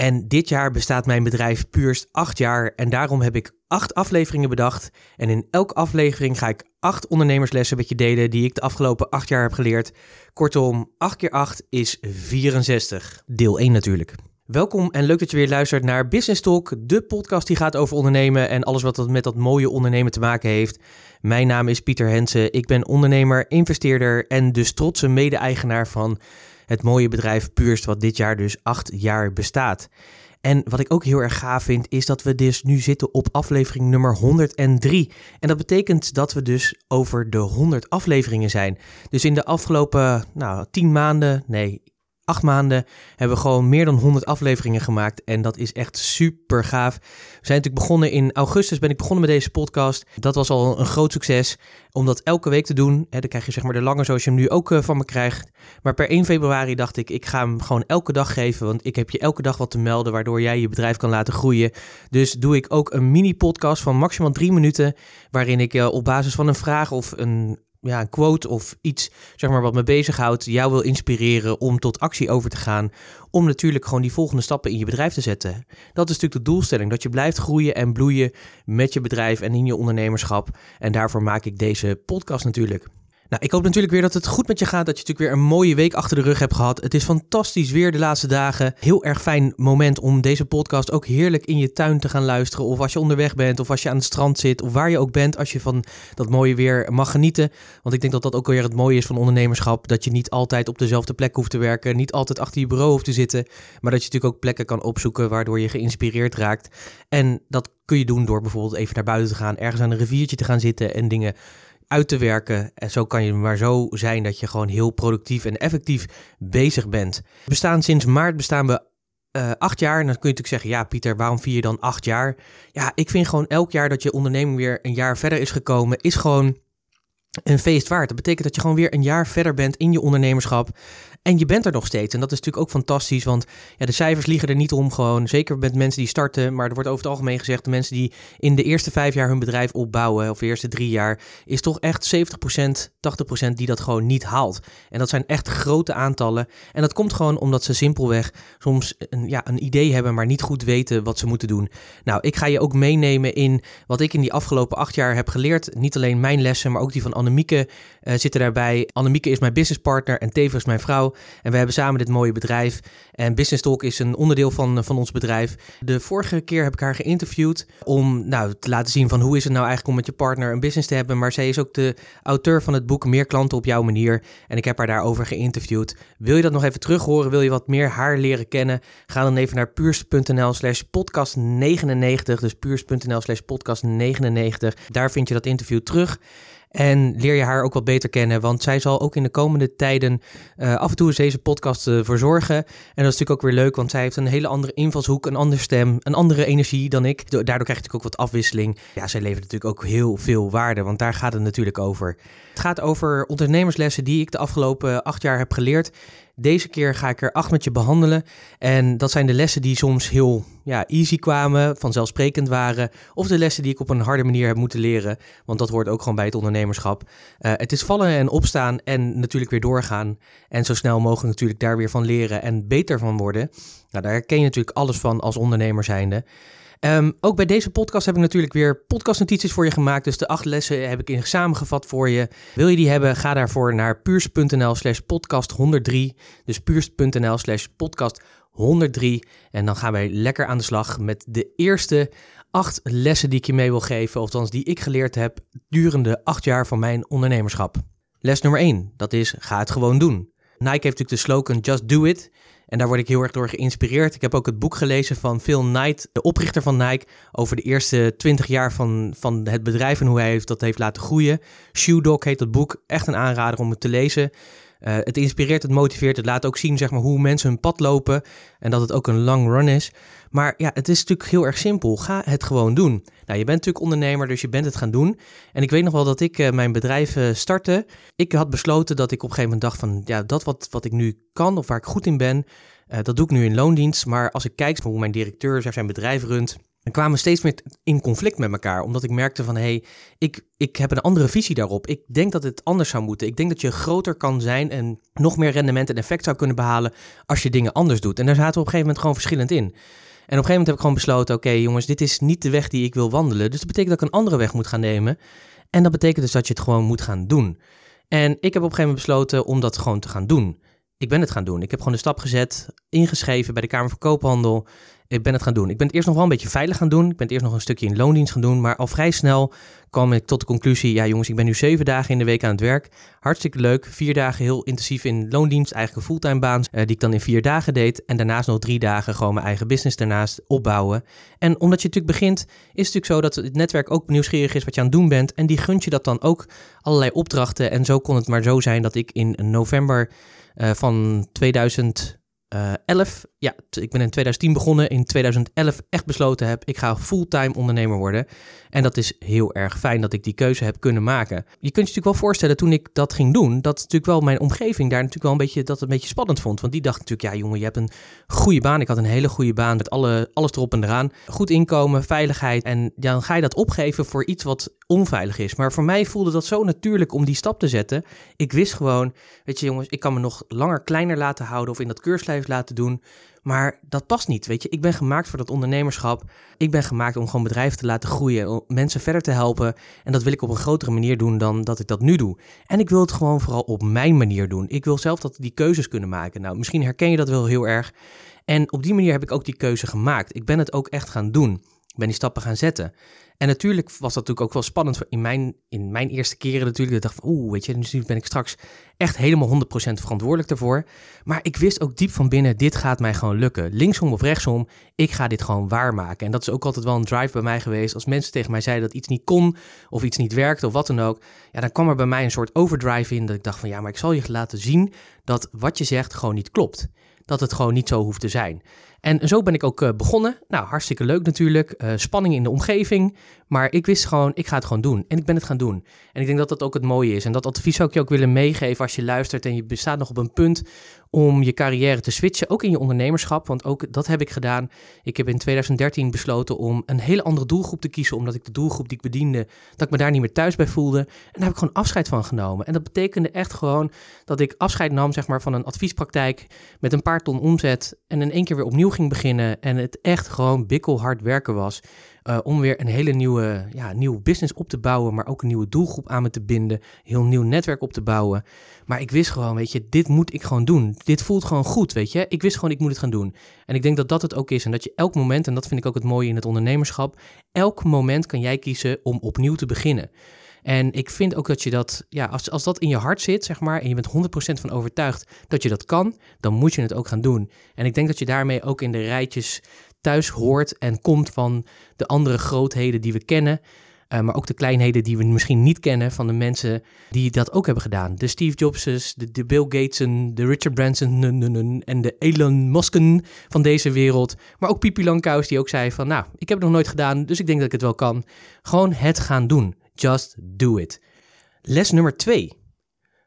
En dit jaar bestaat mijn bedrijf Puurst acht jaar. En daarom heb ik acht afleveringen bedacht. En in elke aflevering ga ik acht ondernemerslessen met je delen die ik de afgelopen acht jaar heb geleerd. Kortom, 8 keer 8 is 64. Deel 1 natuurlijk. Welkom en leuk dat je weer luistert naar Business Talk, de podcast die gaat over ondernemen en alles wat met dat mooie ondernemen te maken heeft. Mijn naam is Pieter Hensen, ik ben ondernemer, investeerder en dus trotse mede-eigenaar van het mooie bedrijf Puurst, wat dit jaar dus acht jaar bestaat. En wat ik ook heel erg gaaf vind, is dat we dus nu zitten op aflevering nummer 103. En dat betekent dat we dus over de 100 afleveringen zijn. Dus in de afgelopen nou, 10 maanden, nee, acht maanden hebben we gewoon meer dan 100 afleveringen gemaakt. En dat is echt super gaaf. We zijn natuurlijk begonnen in augustus, ben ik begonnen met deze podcast. Dat was al een groot succes. Om dat elke week te doen, hè, dan krijg je zeg maar de lange zoals je hem nu ook uh, van me krijgt. Maar per 1 februari dacht ik, ik ga hem gewoon elke dag geven. Want ik heb je elke dag wat te melden, waardoor jij je bedrijf kan laten groeien. Dus doe ik ook een mini-podcast van maximaal drie minuten. Waarin ik uh, op basis van een vraag of een ja, een quote of iets zeg maar, wat me bezighoudt, jou wil inspireren om tot actie over te gaan. Om natuurlijk gewoon die volgende stappen in je bedrijf te zetten. Dat is natuurlijk de doelstelling, dat je blijft groeien en bloeien met je bedrijf en in je ondernemerschap. En daarvoor maak ik deze podcast natuurlijk. Nou, ik hoop natuurlijk weer dat het goed met je gaat. Dat je natuurlijk weer een mooie week achter de rug hebt gehad. Het is fantastisch weer de laatste dagen. Heel erg fijn moment om deze podcast ook heerlijk in je tuin te gaan luisteren. Of als je onderweg bent, of als je aan het strand zit, of waar je ook bent. Als je van dat mooie weer mag genieten. Want ik denk dat dat ook weer het mooie is van ondernemerschap. Dat je niet altijd op dezelfde plek hoeft te werken. Niet altijd achter je bureau hoeft te zitten. Maar dat je natuurlijk ook plekken kan opzoeken waardoor je geïnspireerd raakt. En dat kun je doen door bijvoorbeeld even naar buiten te gaan. Ergens aan een riviertje te gaan zitten en dingen uit te werken. En zo kan je maar zo zijn dat je gewoon heel productief en effectief bezig bent. Bestaan sinds maart bestaan we uh, acht jaar. En dan kun je natuurlijk zeggen, ja Pieter, waarom vier je dan acht jaar? Ja, ik vind gewoon elk jaar dat je onderneming weer een jaar verder is gekomen, is gewoon een feest waard. Dat betekent dat je gewoon weer een jaar verder bent in je ondernemerschap. En je bent er nog steeds. En dat is natuurlijk ook fantastisch, want ja, de cijfers liegen er niet om gewoon. Zeker met mensen die starten, maar er wordt over het algemeen gezegd... de mensen die in de eerste vijf jaar hun bedrijf opbouwen, of de eerste drie jaar... is toch echt 70%, 80% die dat gewoon niet haalt. En dat zijn echt grote aantallen. En dat komt gewoon omdat ze simpelweg soms een, ja, een idee hebben... maar niet goed weten wat ze moeten doen. Nou, ik ga je ook meenemen in wat ik in die afgelopen acht jaar heb geleerd. Niet alleen mijn lessen, maar ook die van Annemieke uh, zitten daarbij. Annemieke is mijn businesspartner en tevens mijn vrouw. En we hebben samen dit mooie bedrijf. En Business Talk is een onderdeel van, van ons bedrijf. De vorige keer heb ik haar geïnterviewd om nou, te laten zien van hoe is het nou eigenlijk om met je partner een business te hebben. Maar zij is ook de auteur van het boek Meer klanten op jouw manier. En ik heb haar daarover geïnterviewd. Wil je dat nog even terug horen? Wil je wat meer haar leren kennen? Ga dan even naar puurs.nl slash podcast 99. Dus puurs.nl slash podcast 99. Daar vind je dat interview terug. En leer je haar ook wat beter kennen, want zij zal ook in de komende tijden uh, af en toe eens deze podcast uh, verzorgen. En dat is natuurlijk ook weer leuk, want zij heeft een hele andere invalshoek, een andere stem, een andere energie dan ik. Daardoor krijg je natuurlijk ook wat afwisseling. Ja, zij levert natuurlijk ook heel veel waarde, want daar gaat het natuurlijk over. Het gaat over ondernemerslessen die ik de afgelopen acht jaar heb geleerd. Deze keer ga ik er acht met je behandelen. En dat zijn de lessen die soms heel ja, easy kwamen, vanzelfsprekend waren. Of de lessen die ik op een harde manier heb moeten leren. Want dat hoort ook gewoon bij het ondernemerschap. Uh, het is vallen en opstaan en natuurlijk weer doorgaan. En zo snel mogelijk natuurlijk daar weer van leren en beter van worden. Nou, daar ken je natuurlijk alles van als ondernemer zijnde. Um, ook bij deze podcast heb ik natuurlijk weer podcastnotities voor je gemaakt. Dus de acht lessen heb ik in samengevat voor je. Wil je die hebben, ga daarvoor naar puurs.nl slash podcast 103. Dus puurs.nl slash podcast 103. En dan gaan wij lekker aan de slag met de eerste acht lessen die ik je mee wil geven. Of althans die ik geleerd heb durende acht jaar van mijn ondernemerschap. Les nummer 1, dat is ga het gewoon doen. Nike heeft natuurlijk de slogan Just Do It. En daar word ik heel erg door geïnspireerd. Ik heb ook het boek gelezen van Phil Knight, de oprichter van Nike, over de eerste 20 jaar van, van het bedrijf en hoe hij dat heeft laten groeien. Shoe Dog heet dat boek. Echt een aanrader om het te lezen. Uh, het inspireert, het motiveert, het laat ook zien zeg maar, hoe mensen hun pad lopen en dat het ook een long run is. Maar ja, het is natuurlijk heel erg simpel. Ga het gewoon doen. Nou, je bent natuurlijk ondernemer, dus je bent het gaan doen. En ik weet nog wel dat ik uh, mijn bedrijf uh, startte. Ik had besloten dat ik op een gegeven moment dacht van, ja, dat wat, wat ik nu kan of waar ik goed in ben, dat doe ik nu in loondienst. Maar als ik kijk hoe mijn directeur zijn bedrijf runt, en kwamen steeds meer in conflict met elkaar. Omdat ik merkte van, hé, hey, ik, ik heb een andere visie daarop. Ik denk dat het anders zou moeten. Ik denk dat je groter kan zijn en nog meer rendement en effect zou kunnen behalen als je dingen anders doet. En daar zaten we op een gegeven moment gewoon verschillend in. En op een gegeven moment heb ik gewoon besloten, oké jongens, dit is niet de weg die ik wil wandelen. Dus dat betekent dat ik een andere weg moet gaan nemen. En dat betekent dus dat je het gewoon moet gaan doen. En ik heb op een gegeven moment besloten om dat gewoon te gaan doen. Ik ben het gaan doen. Ik heb gewoon de stap gezet, ingeschreven bij de Kamer van Koophandel. Ik ben het gaan doen. Ik ben het eerst nog wel een beetje veilig gaan doen. Ik ben het eerst nog een stukje in loondienst gaan doen. Maar al vrij snel kwam ik tot de conclusie: ja, jongens, ik ben nu zeven dagen in de week aan het werk. Hartstikke leuk. Vier dagen heel intensief in loondienst. Eigenlijk een fulltime baan. Uh, die ik dan in vier dagen deed. En daarnaast nog drie dagen gewoon mijn eigen business daarnaast opbouwen. En omdat je natuurlijk begint, is het natuurlijk zo dat het netwerk ook nieuwsgierig is wat je aan het doen bent. En die gunt je dat dan ook allerlei opdrachten. En zo kon het maar zo zijn dat ik in november uh, van 2000. Uh, 11, ja, ik ben in 2010 begonnen. In 2011 echt besloten heb, ik ga fulltime ondernemer worden. En dat is heel erg fijn dat ik die keuze heb kunnen maken. Je kunt je natuurlijk wel voorstellen, toen ik dat ging doen, dat natuurlijk wel mijn omgeving daar natuurlijk wel een beetje, dat een beetje spannend vond. Want die dacht natuurlijk, ja jongen, je hebt een goede baan. Ik had een hele goede baan met alle, alles erop en eraan. Goed inkomen, veiligheid. En dan ga je dat opgeven voor iets wat onveilig is. Maar voor mij voelde dat zo natuurlijk om die stap te zetten. Ik wist gewoon, weet je jongens, ik kan me nog langer kleiner laten houden of in dat keurslijf laten doen. Maar dat past niet, weet je. Ik ben gemaakt voor dat ondernemerschap. Ik ben gemaakt om gewoon bedrijven te laten groeien, om mensen verder te helpen. En dat wil ik op een grotere manier doen dan dat ik dat nu doe. En ik wil het gewoon vooral op mijn manier doen. Ik wil zelf dat die keuzes kunnen maken. Nou, misschien herken je dat wel heel erg. En op die manier heb ik ook die keuze gemaakt. Ik ben het ook echt gaan doen. Ik ben die stappen gaan zetten. En natuurlijk was dat natuurlijk ook wel spannend in mijn, in mijn eerste keren natuurlijk. Ik dacht van, oeh, weet je, nu ben ik straks echt helemaal 100% verantwoordelijk daarvoor. Maar ik wist ook diep van binnen, dit gaat mij gewoon lukken. Linksom of rechtsom, ik ga dit gewoon waarmaken. En dat is ook altijd wel een drive bij mij geweest. Als mensen tegen mij zeiden dat iets niet kon, of iets niet werkte, of wat dan ook. Ja, dan kwam er bij mij een soort overdrive in, dat ik dacht van, ja, maar ik zal je laten zien dat wat je zegt gewoon niet klopt. Dat het gewoon niet zo hoeft te zijn. En zo ben ik ook uh, begonnen. Nou, hartstikke leuk natuurlijk. Uh, spanning in de omgeving. Maar ik wist gewoon, ik ga het gewoon doen. En ik ben het gaan doen. En ik denk dat dat ook het mooie is. En dat advies zou ik je ook willen meegeven als je luistert en je bestaat nog op een punt om je carrière te switchen, ook in je ondernemerschap. Want ook dat heb ik gedaan. Ik heb in 2013 besloten om een hele andere doelgroep te kiezen, omdat ik de doelgroep die ik bediende, dat ik me daar niet meer thuis bij voelde. En daar heb ik gewoon afscheid van genomen. En dat betekende echt gewoon dat ik afscheid nam zeg maar, van een adviespraktijk met een paar ton omzet en in één keer weer opnieuw ging beginnen. En het echt gewoon bikkelhard werken was. Uh, om weer een hele nieuwe, ja, nieuwe business op te bouwen, maar ook een nieuwe doelgroep aan me te binden, heel nieuw netwerk op te bouwen. Maar ik wist gewoon, weet je, dit moet ik gewoon doen. Dit voelt gewoon goed, weet je. Ik wist gewoon, ik moet het gaan doen. En ik denk dat dat het ook is. En dat je elk moment, en dat vind ik ook het mooie in het ondernemerschap, elk moment kan jij kiezen om opnieuw te beginnen. En ik vind ook dat je dat, ja, als, als dat in je hart zit, zeg maar, en je bent 100% van overtuigd dat je dat kan, dan moet je het ook gaan doen. En ik denk dat je daarmee ook in de rijtjes thuis hoort en komt van de andere grootheden die we kennen. Uh, maar ook de kleinheden die we misschien niet kennen van de mensen die dat ook hebben gedaan. De Steve Jobses, de, de Bill Gatesen, de Richard Branson en de Elon Musken van deze wereld. Maar ook Pipi Langkous die ook zei van nou, ik heb het nog nooit gedaan, dus ik denk dat ik het wel kan. Gewoon het gaan doen. Just do it. Les nummer twee.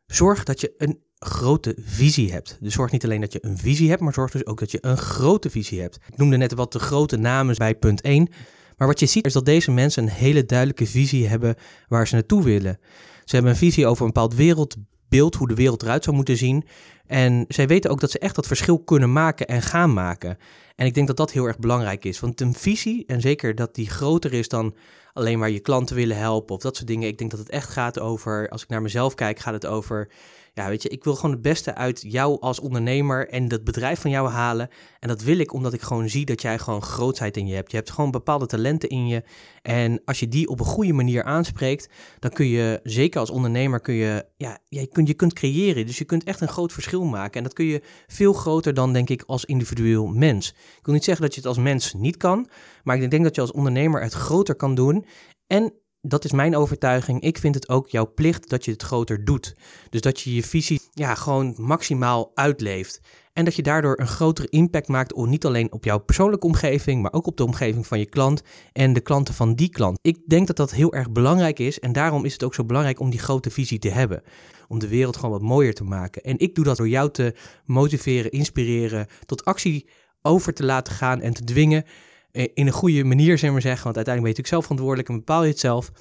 Zorg dat je een grote visie hebt. Dus zorg niet alleen dat je een visie hebt, maar zorg dus ook dat je een grote visie hebt. Ik noemde net wat de grote namen bij punt 1. Maar wat je ziet is dat deze mensen een hele duidelijke visie hebben waar ze naartoe willen. Ze hebben een visie over een bepaald wereldbeeld, hoe de wereld eruit zou moeten zien. En zij weten ook dat ze echt dat verschil kunnen maken en gaan maken. En ik denk dat dat heel erg belangrijk is. Want een visie, en zeker dat die groter is dan alleen maar je klanten willen helpen of dat soort dingen. Ik denk dat het echt gaat over, als ik naar mezelf kijk, gaat het over ja, weet je, ik wil gewoon het beste uit jou als ondernemer en dat bedrijf van jou halen. En dat wil ik omdat ik gewoon zie dat jij gewoon grootheid in je hebt. Je hebt gewoon bepaalde talenten in je. En als je die op een goede manier aanspreekt, dan kun je, zeker als ondernemer, kun je, ja, je kunt, je kunt creëren. Dus je kunt echt een groot verschil maken. En dat kun je veel groter dan, denk ik, als individueel mens. Ik wil niet zeggen dat je het als mens niet kan, maar ik denk dat je als ondernemer het groter kan doen. En dat is mijn overtuiging. Ik vind het ook jouw plicht dat je het groter doet. Dus dat je je visie ja, gewoon maximaal uitleeft. En dat je daardoor een grotere impact maakt, niet alleen op jouw persoonlijke omgeving, maar ook op de omgeving van je klant en de klanten van die klant. Ik denk dat dat heel erg belangrijk is en daarom is het ook zo belangrijk om die grote visie te hebben. Om de wereld gewoon wat mooier te maken. En ik doe dat door jou te motiveren, inspireren, tot actie over te laten gaan en te dwingen. Eh, in een goede manier, zeg maar zeggen. Want uiteindelijk ben je natuurlijk zelf verantwoordelijk en bepaal je het zelf.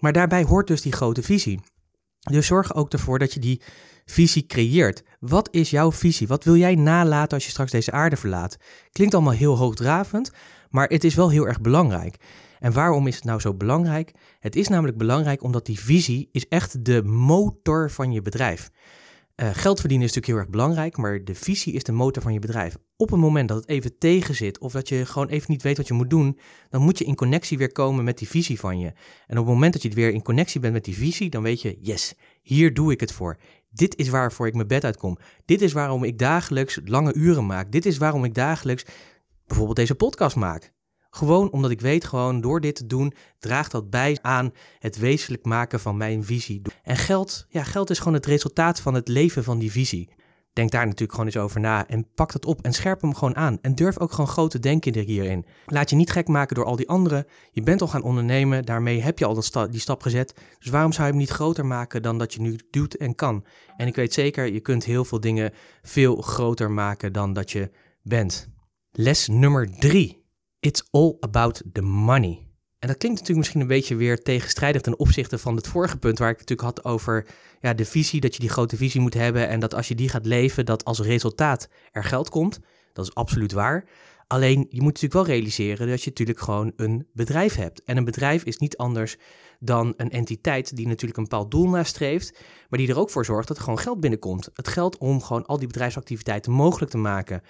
Maar daarbij hoort dus die grote visie. Dus zorg ook ervoor dat je die visie creëert. Wat is jouw visie? Wat wil jij nalaten als je straks deze aarde verlaat? Klinkt allemaal heel hoogdravend, maar het is wel heel erg belangrijk. En waarom is het nou zo belangrijk? Het is namelijk belangrijk omdat die visie is echt de motor van je bedrijf. Uh, geld verdienen is natuurlijk heel erg belangrijk, maar de visie is de motor van je bedrijf. Op het moment dat het even tegen zit of dat je gewoon even niet weet wat je moet doen, dan moet je in connectie weer komen met die visie van je. En op het moment dat je weer in connectie bent met die visie, dan weet je, yes, hier doe ik het voor. Dit is waarvoor ik mijn bed uitkom. Dit is waarom ik dagelijks lange uren maak. Dit is waarom ik dagelijks bijvoorbeeld deze podcast maak. Gewoon omdat ik weet, gewoon door dit te doen, draagt dat bij aan het wezenlijk maken van mijn visie. En geld, ja, geld is gewoon het resultaat van het leven van die visie. Denk daar natuurlijk gewoon eens over na en pak dat op en scherp hem gewoon aan. En durf ook gewoon groot te denken hierin. Laat je niet gek maken door al die anderen. Je bent al gaan ondernemen, daarmee heb je al dat die stap gezet. Dus waarom zou je hem niet groter maken dan dat je nu doet en kan? En ik weet zeker, je kunt heel veel dingen veel groter maken dan dat je bent. Les nummer drie. It's all about the money. En dat klinkt natuurlijk misschien een beetje weer tegenstrijdig ten opzichte van het vorige punt, waar ik het natuurlijk had over ja, de visie, dat je die grote visie moet hebben en dat als je die gaat leven, dat als resultaat er geld komt. Dat is absoluut waar. Alleen je moet natuurlijk wel realiseren dat je natuurlijk gewoon een bedrijf hebt. En een bedrijf is niet anders dan een entiteit die natuurlijk een bepaald doel nastreeft, maar die er ook voor zorgt dat er gewoon geld binnenkomt. Het geld om gewoon al die bedrijfsactiviteiten mogelijk te maken.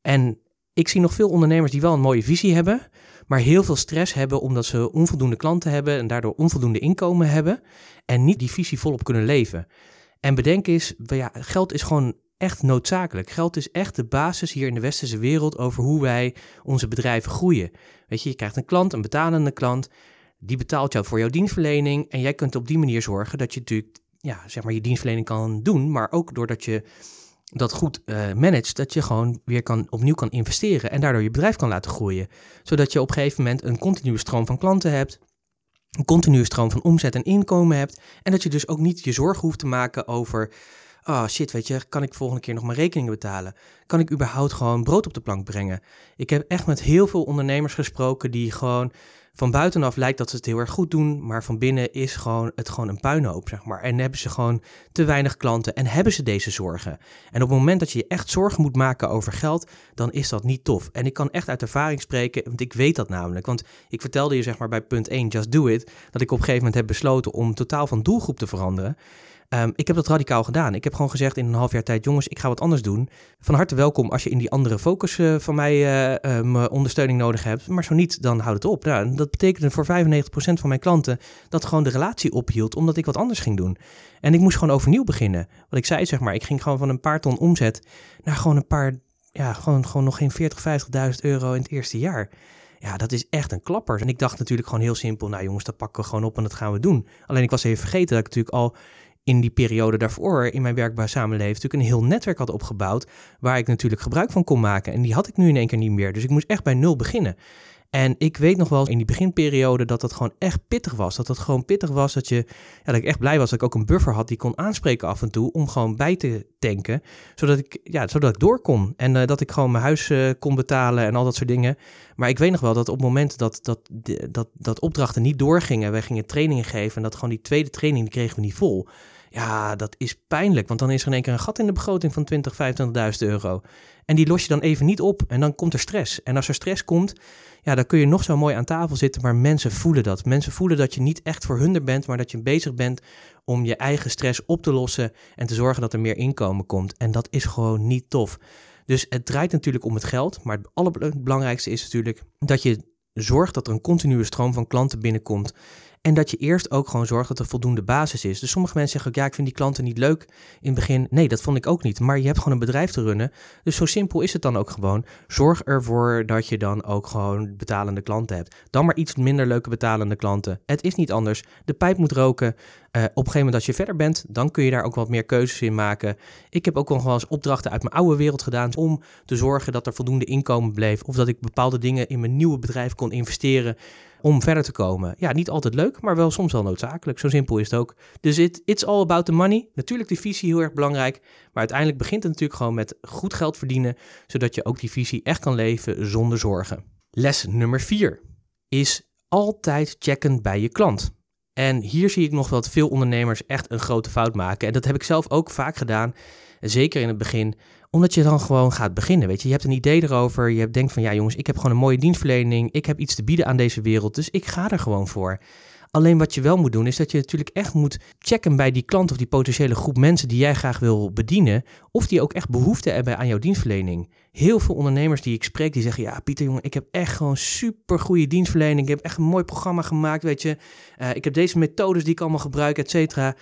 En ik zie nog veel ondernemers die wel een mooie visie hebben, maar heel veel stress hebben omdat ze onvoldoende klanten hebben en daardoor onvoldoende inkomen hebben en niet die visie volop kunnen leven. En bedenk eens, ja, geld is gewoon echt noodzakelijk. Geld is echt de basis hier in de westerse wereld over hoe wij onze bedrijven groeien. Weet je, je krijgt een klant, een betalende klant, die betaalt jou voor jouw dienstverlening en jij kunt op die manier zorgen dat je natuurlijk, ja, zeg maar, je dienstverlening kan doen, maar ook doordat je dat goed uh, managt, dat je gewoon weer kan, opnieuw kan investeren en daardoor je bedrijf kan laten groeien. Zodat je op een gegeven moment een continue stroom van klanten hebt, een continue stroom van omzet en inkomen hebt. En dat je dus ook niet je zorgen hoeft te maken over, oh shit, weet je, kan ik volgende keer nog mijn rekeningen betalen? Kan ik überhaupt gewoon brood op de plank brengen? Ik heb echt met heel veel ondernemers gesproken die gewoon van buitenaf lijkt dat ze het heel erg goed doen, maar van binnen is gewoon het gewoon een puinhoop, zeg maar. En hebben ze gewoon te weinig klanten en hebben ze deze zorgen. En op het moment dat je je echt zorgen moet maken over geld, dan is dat niet tof. En ik kan echt uit ervaring spreken, want ik weet dat namelijk. Want ik vertelde je zeg maar bij punt 1, just do it, dat ik op een gegeven moment heb besloten om totaal van doelgroep te veranderen. Ehm, ik heb dat radicaal gedaan. Ik heb gewoon gezegd in een half jaar tijd, jongens, ik ga wat anders doen. Van harte welkom als je in die andere focus uh, van mij uh, ondersteuning nodig hebt. Maar zo niet, dan houd het op. Nou, dat betekende voor 95% van mijn klanten dat gewoon de relatie ophield, omdat ik wat anders ging doen. En ik moest gewoon overnieuw beginnen. Wat ik zei, zeg maar, ik ging gewoon van een paar ton omzet naar gewoon een paar, ja, gewoon, gewoon nog geen 40, 50.000 euro in het eerste jaar. Ja, dat is echt een klapper. En ik dacht natuurlijk gewoon heel simpel, nou jongens, dat pakken we gewoon op en dat gaan we doen. Alleen ik was even vergeten dat ik natuurlijk al in die periode daarvoor in mijn werkbaar samenleven natuurlijk een heel netwerk had opgebouwd waar ik natuurlijk gebruik van kon maken. En die had ik nu in één keer niet meer. Dus ik moest echt bij nul beginnen. En ik weet nog wel in die beginperiode dat dat gewoon echt pittig was. Dat het gewoon pittig was dat, je, ja, dat ik echt blij was dat ik ook een buffer had die kon aanspreken af en toe om gewoon bij te tanken. Zodat ik, ja, zodat ik door kon. En uh, dat ik gewoon mijn huis uh, kon betalen en al dat soort dingen. Maar ik weet nog wel dat op het moment dat, dat, dat, dat opdrachten niet doorgingen, wij gingen trainingen geven en dat gewoon die tweede training die kregen we niet vol. Ja, dat is pijnlijk, want dan is er in één keer een gat in de begroting van 20, 25.000 euro. En die los je dan even niet op en dan komt er stress. En als er stress komt, ja, dan kun je nog zo mooi aan tafel zitten, maar mensen voelen dat. Mensen voelen dat je niet echt voor hun er bent, maar dat je bezig bent om je eigen stress op te lossen en te zorgen dat er meer inkomen komt. En dat is gewoon niet tof. Dus het draait natuurlijk om het geld, maar het allerbelangrijkste is natuurlijk dat je zorgt dat er een continue stroom van klanten binnenkomt En dat je eerst ook gewoon zorgt dat er voldoende basis is. Dus sommige mensen zeggen ook, ja, ik vind die klanten niet leuk in het begin. Nee, dat vond ik ook niet. Maar je hebt gewoon een bedrijf te runnen. Dus zo simpel is het dan ook gewoon. Zorg ervoor dat je dan ook gewoon betalende klanten hebt. Dan maar iets minder leuke betalende klanten. Het is niet anders. De pijp moet roken. Uh, op een gegeven moment als je verder bent, dan kun je daar ook wat meer keuzes in maken. Ik heb ook nog wel eens opdrachten uit mijn oude wereld gedaan om te zorgen dat er voldoende inkomen bleef. Of dat ik bepaalde dingen in mijn nieuwe bedrijf kon investeren om verder te komen. Ja, niet altijd leuk, maar wel soms wel noodzakelijk. Zo simpel is het ook. Dus it, it's all about the money. Natuurlijk die visie heel erg belangrijk. Maar uiteindelijk begint het natuurlijk gewoon met goed geld verdienen. Zodat je ook die visie echt kan leven zonder zorgen. Les nummer 4 is altijd checken bij je klant. En hier zie ik nog dat veel ondernemers echt een grote fout maken. En dat heb ik zelf ook vaak gedaan. Zeker in het begin omdat je dan gewoon gaat beginnen, weet je. Je hebt een idee erover, je denkt van ja jongens, ik heb gewoon een mooie dienstverlening, ik heb iets te bieden aan deze wereld, dus ik ga er gewoon voor. Alleen wat je wel moet doen, is dat je natuurlijk echt moet checken bij die klant of die potentiële groep mensen die jij graag wil bedienen, of die ook echt behoefte hebben aan jouw dienstverlening. Heel veel ondernemers die ik spreek, die zeggen, ja Pieter jongen, ik heb echt gewoon super goede dienstverlening, ik heb echt een mooi programma gemaakt, weet je. Uh, ik heb deze methodes die ik allemaal gebruik, et cetera.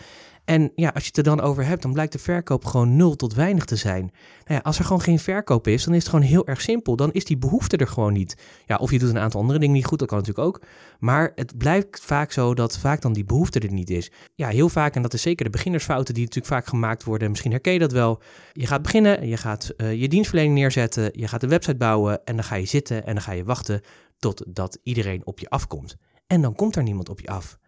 En ja, als je het er dan over hebt, dan blijkt de verkoop gewoon nul tot weinig te zijn. Nou ja, als er gewoon geen verkoop is, dan is het gewoon heel erg simpel. Dan is die behoefte er gewoon niet. Ja, of je doet een aantal andere dingen niet goed, dat kan natuurlijk ook. Maar het blijkt vaak zo dat vaak dan die behoefte er niet is. Ja, heel vaak, en dat is zeker de beginnersfouten die natuurlijk vaak gemaakt worden. Misschien herken je dat wel. Je gaat beginnen, je gaat uh, je dienstverlening neerzetten, je gaat de website bouwen en dan ga je zitten en dan ga je wachten totdat iedereen op je afkomt. En dan komt er niemand op je af.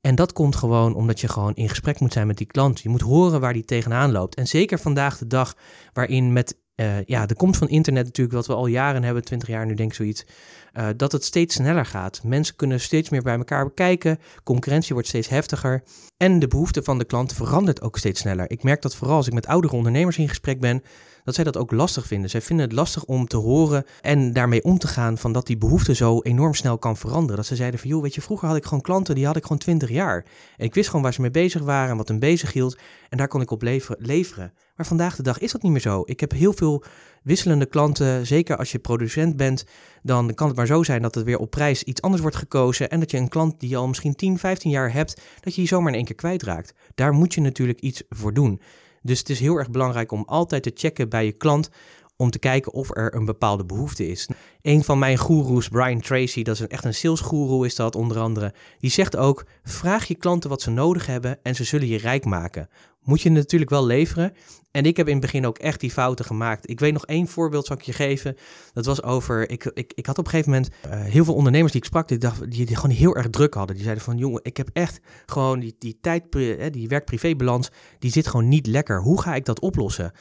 En dat komt gewoon omdat je gewoon in gesprek moet zijn met die klant. Je moet horen waar die tegenaan loopt. En zeker vandaag de dag, waarin met uh, ja, de komst van internet natuurlijk, wat we al jaren hebben, 20 jaar nu denk ik zoiets, uh, dat het steeds sneller gaat. Mensen kunnen steeds meer bij elkaar bekijken, concurrentie wordt steeds heftiger en de behoefte van de klant verandert ook steeds sneller. Ik merk dat vooral als ik met oudere ondernemers in gesprek ben, dat zij dat ook lastig vinden. Zij vinden het lastig om te horen en daarmee om te gaan van dat die behoefte zo enorm snel kan veranderen. Dat ze zeiden van, joh, weet je, vroeger had ik gewoon klanten, die had ik gewoon 20 jaar. En ik wist gewoon waar ze mee bezig waren en wat hen bezig hield. En daar kon ik op leveren. Maar vandaag de dag is dat niet meer zo. Ik heb heel veel wisselende klanten. Zeker als je producent bent, dan kan het maar zo zijn dat het weer op prijs iets anders wordt gekozen. En dat je een klant die je al misschien 10, 15 jaar hebt, dat je die zomaar in één keer kwijtraakt. Daar moet je natuurlijk iets voor doen. Dus het is heel erg belangrijk om altijd te checken bij je klant om te kijken of er een bepaalde behoefte is. Een van mijn goeroes, Brian Tracy, dat is een, echt een salesgoeroe is dat onder andere, die zegt ook, vraag je klanten wat ze nodig hebben en ze zullen je rijk maken. Moet je natuurlijk wel leveren. En ik heb in het begin ook echt die fouten gemaakt. Ik weet nog één voorbeeld, zal ik je geven. Dat was over, ik, ik, ik had op een gegeven moment uh, heel veel ondernemers die ik sprak, die, dacht, die, die gewoon heel erg druk hadden. Die zeiden van, jongen, ik heb echt gewoon die, die tijd, die werk-privé-balans, die zit gewoon niet lekker. Hoe ga ik dat oplossen?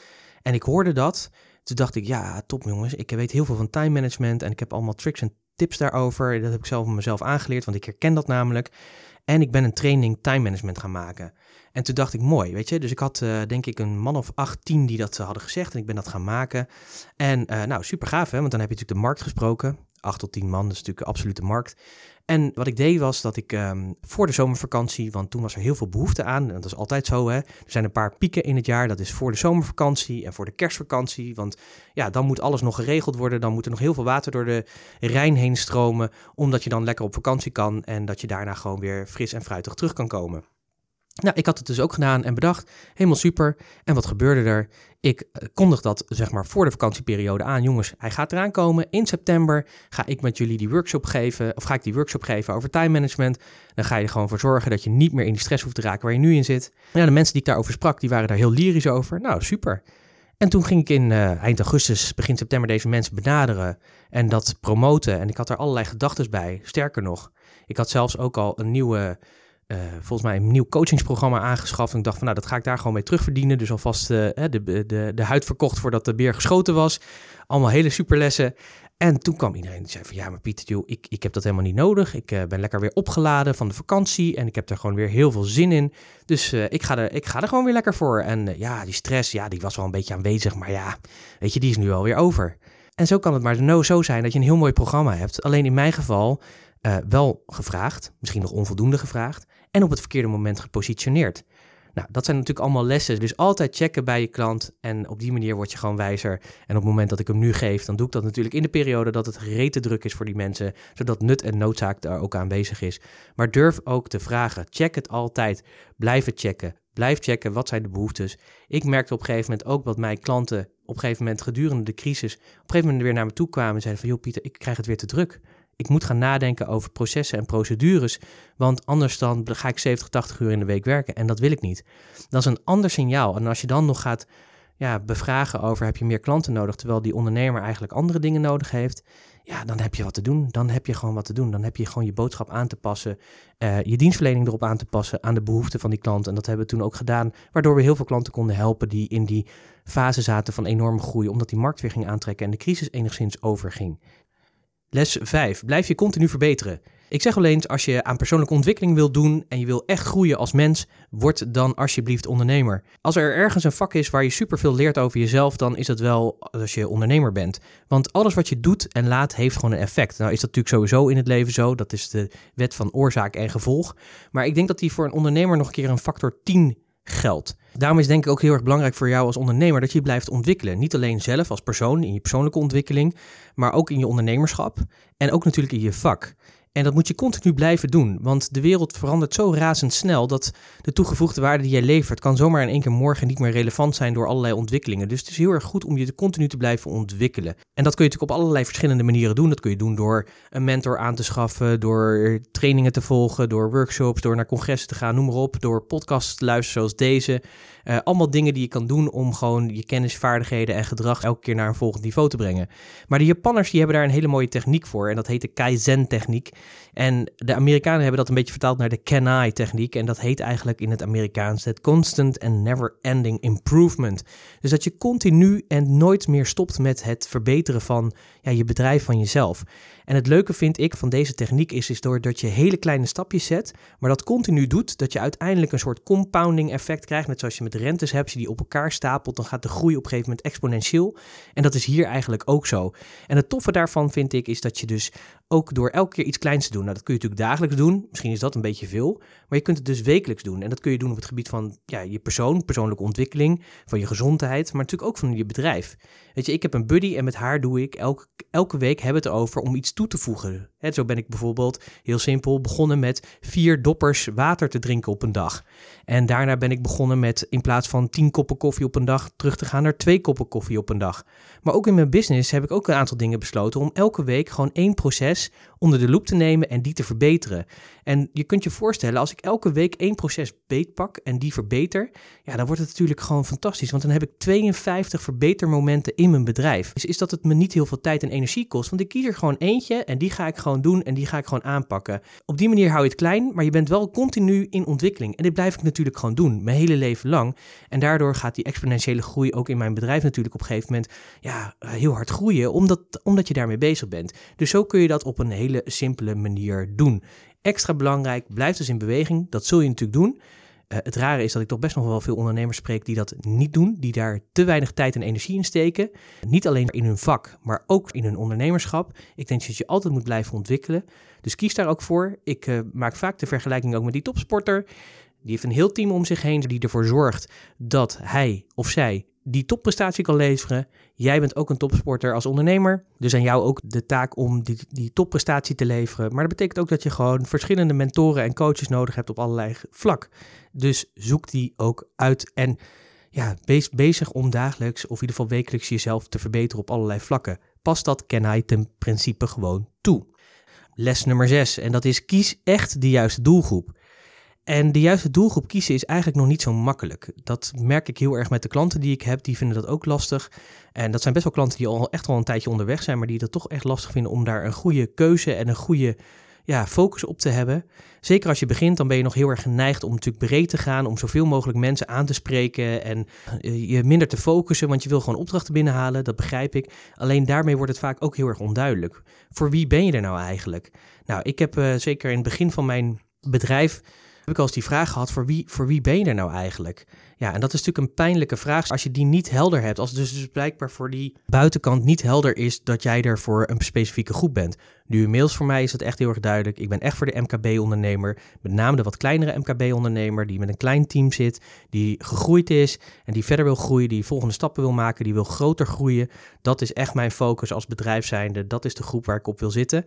En ik hoorde dat toen dacht ik, ja, top jongens, ik weet heel veel van time management en ik heb allemaal tricks en tips daarover. Dat heb ik zelf mezelf aangeleerd, want ik herken dat namelijk. En ik ben een training time management gaan maken. En toen dacht ik, mooi, weet je. Dus ik had uh, denk ik een man of 18 die dat hadden gezegd en ik ben dat gaan maken. En uh, nou, super gaaf hè, want dan heb je natuurlijk de markt gesproken. 8 tot 10 man, dat is natuurlijk een absolute markt. En wat ik deed was dat ik um, voor de zomervakantie, want toen was er heel veel behoefte aan, en dat is altijd zo hè, er zijn een paar pieken in het jaar, dat is voor de zomervakantie en voor de kerstvakantie, want ja, dan moet alles nog geregeld worden, dan moet er nog heel veel water door de Rijn heen stromen, omdat je dan lekker op vakantie kan en dat je daarna gewoon weer fris en fruitig terug kan komen. Nou, ik had het dus ook gedaan en bedacht, helemaal super. En wat gebeurde er? Ik eh, kondig dat zeg maar voor de vakantieperiode aan. Jongens, hij gaat eraan komen. In september ga ik met jullie die workshop geven, of ga ik die workshop geven over time management. Dan ga je er gewoon voor zorgen dat je niet meer in die stress hoeft te raken waar je nu in zit. Ja, de mensen die ik daarover sprak, die waren daar heel lyrisch over. Nou, super. En toen ging ik in uh, eind augustus, begin september deze mensen benaderen en dat promoten. En ik had daar allerlei gedachten bij. Sterker nog, ik had zelfs ook al een nieuwe uh, volgens mij een nieuw coachingsprogramma aangeschaft. En ik dacht van, nou, dat ga ik daar gewoon mee terugverdienen. Dus alvast uh, de, de, de huid verkocht voordat de beer geschoten was. Allemaal hele superlessen. En toen kwam iedereen die zei van, ja, maar Pieter, joh, ik, ik heb dat helemaal niet nodig. Ik uh, ben lekker weer opgeladen van de vakantie en ik heb er gewoon weer heel veel zin in. Dus ik, ga er, ik ga er gewoon weer lekker voor. En ja, die stress, ja, die was wel een beetje aanwezig. Maar ja, weet je, die is nu alweer over. En zo kan het maar zo zijn dat je een heel mooi programma hebt. Alleen in mijn geval wel gevraagd, misschien nog onvoldoende gevraagd en op het verkeerde moment gepositioneerd. Nou, dat zijn natuurlijk allemaal lessen. Dus altijd checken bij je klant. En op die manier word je gewoon wijzer. En op het moment dat ik hem nu geef, dan doe ik dat natuurlijk in de periode dat het rete druk is voor die mensen. Zodat nut en noodzaak daar ook aanwezig is. Maar durf ook te vragen. Check het altijd. Blijf het checken. Blijf checken, wat zijn de behoeftes? Ik merkte op een gegeven moment ook wat mijn klanten op een gegeven moment gedurende de crisis op een gegeven moment weer naar me toe kwamen en zeiden van, joh Pieter, ik krijg het weer te druk. Ik moet gaan nadenken over processen en procedures, want anders dan ga ik 70, 80 uur in de week werken en dat wil ik niet. Dat is een ander signaal. En als je dan nog gaat ja, bevragen over heb je meer klanten nodig, terwijl die ondernemer eigenlijk andere dingen nodig heeft, ja, dan heb je wat te doen. Dan heb je gewoon wat te doen. Dan heb je gewoon je boodschap aan te passen, uh, je dienstverlening erop aan te passen aan de behoeften van die klant. En dat hebben we toen ook gedaan, waardoor we heel veel klanten konden helpen die in die fase zaten van enorme groei, omdat die markt weer ging aantrekken en de crisis enigszins overging. Les 5. Blijf je continu verbeteren. Ik zeg wel eens, als je aan persoonlijke ontwikkeling wilt doen en je wil echt groeien als mens, word dan alsjeblieft ondernemer. Als er ergens een vak is waar je superveel leert over jezelf, dan is dat wel als je ondernemer bent. Want alles wat je doet en laat heeft gewoon een effect. Nou is dat natuurlijk sowieso in het leven zo, dat is de wet van oorzaak en gevolg. Maar ik denk dat die voor een ondernemer nog een keer een factor 10 geldt. Daarom is denk ik ook heel erg belangrijk voor jou als ondernemer dat je blijft ontwikkelen. Niet alleen zelf als persoon in je persoonlijke ontwikkeling, maar ook in je ondernemerschap en ook natuurlijk in je vak. En dat moet je continu blijven doen, want de wereld verandert zo razendsnel dat de toegevoegde waarde die jij levert kan zomaar in één keer morgen niet meer relevant zijn door allerlei ontwikkelingen. Dus het is heel erg goed om je continu te blijven ontwikkelen. En dat kun je natuurlijk op allerlei verschillende manieren doen. Dat kun je doen door een mentor aan te schaffen, door trainingen te volgen, door workshops, door naar congressen te gaan, noem maar op, door podcasts te luisteren zoals deze. Uh, allemaal dingen die je kan doen om gewoon je kennis, vaardigheden en gedrag elke keer naar een volgend niveau te brengen. Maar de Japanners die hebben daar een hele mooie techniek voor en dat heet de Kaizen-techniek. En de Amerikanen hebben dat een beetje vertaald naar de Kenai-techniek. En dat heet eigenlijk in het Amerikaans het Constant and Never-Ending Improvement. Dus dat je continu en nooit meer stopt met het verbeteren van ja, je bedrijf, van jezelf. En het leuke vind ik van deze techniek is, is doordat je hele kleine stapjes zet, maar dat continu doet, dat je uiteindelijk een soort compounding effect krijgt. Net zoals je met rentes hebt, je die op elkaar stapelt, dan gaat de groei op een gegeven moment exponentieel. En dat is hier eigenlijk ook zo. En het toffe daarvan vind ik is dat je dus ook door elke keer iets kleins te doen. Nou, dat kun je natuurlijk dagelijks doen. Misschien is dat een beetje veel. Maar je kunt het dus wekelijks doen. En dat kun je doen op het gebied van ja, je persoon, persoonlijke ontwikkeling, van je gezondheid, maar natuurlijk ook van je bedrijf. Weet je, ik heb een buddy en met haar doe ik elke, elke week hebben het over om iets toe te voegen. He, zo ben ik bijvoorbeeld heel simpel begonnen met vier doppers water te drinken op een dag. En daarna ben ik begonnen met in plaats van tien koppen koffie op een dag terug te gaan naar twee koppen koffie op een dag. Maar ook in mijn business heb ik ook een aantal dingen besloten om elke week gewoon één proces onder de loep te nemen en die te verbeteren. En je kunt je voorstellen, als ik elke week één proces beetpak en die verbeter, ja, dan wordt het natuurlijk gewoon fantastisch. Want dan heb ik 52 verbetermomenten in mijn bedrijf. Dus is dat het me niet heel veel tijd en energie kost. Want ik kies er gewoon eentje en die ga ik gewoon doen en die ga ik gewoon aanpakken. Op die manier hou je het klein, maar je bent wel continu in ontwikkeling. En dit blijf ik natuurlijk gewoon doen, mijn hele leven lang. En daardoor gaat die exponentiële groei ook in mijn bedrijf natuurlijk op een gegeven moment ja, heel hard groeien, omdat, omdat je daarmee bezig bent. Dus zo kun je dat op een hele simpele manier doen. Extra belangrijk, blijf dus in beweging. Dat zul je natuurlijk doen. Uh, het rare is dat ik toch best nog wel veel ondernemers spreek die dat niet doen, die daar te weinig tijd en energie in steken. Niet alleen in hun vak, maar ook in hun ondernemerschap. Ik denk dat je altijd moet blijven ontwikkelen. Dus kies daar ook voor. Ik uh, maak vaak de vergelijking ook met die topsporter. Die heeft een heel team om zich heen die ervoor zorgt dat hij of zij die topprestatie kan leveren. Jij bent ook een topsporter als ondernemer. Dus aan jou ook de taak om die, die topprestatie te leveren. Maar dat betekent ook dat je gewoon verschillende mentoren en coaches nodig hebt op allerlei vlak. Dus zoek die ook uit. En ja, wees bezig om dagelijks of in ieder geval wekelijks jezelf te verbeteren op allerlei vlakken. Pas dat Kenai ten principe gewoon toe. Les nummer 6. En dat is kies echt de juiste doelgroep. En de juiste doelgroep kiezen is eigenlijk nog niet zo makkelijk. Dat merk ik heel erg met de klanten die ik heb. Die vinden dat ook lastig. En dat zijn best wel klanten die al echt al een tijdje onderweg zijn, maar die het toch echt lastig vinden om daar een goede keuze en een goede ja, focus op te hebben. Zeker als je begint, dan ben je nog heel erg geneigd om natuurlijk breed te gaan, om zoveel mogelijk mensen aan te spreken en eh, je minder te focussen, want je wil gewoon opdrachten binnenhalen, dat begrijp ik. Alleen daarmee wordt het vaak ook heel erg onduidelijk. Voor wie ben je er nou eigenlijk? Nou, ik heb uh, zeker in het begin van mijn bedrijf heb ik al eens die vraag gehad: voor wie, voor wie ben je er nou eigenlijk? Ja, en dat is natuurlijk een pijnlijke vraag als je die niet helder hebt. Als het dus, dus blijkbaar voor die buitenkant niet helder is dat jij er voor een specifieke groep bent. Nu inmiddels voor mij is het echt heel erg duidelijk. Ik ben echt voor de MKB-ondernemer, met name de wat kleinere MKB-ondernemer die met een klein team zit, die gegroeid is en die verder wil groeien, die volgende stappen wil maken, die wil groter groeien. Dat is echt mijn focus als bedrijf zijnde. Dat is de groep waar ik op wil zitten.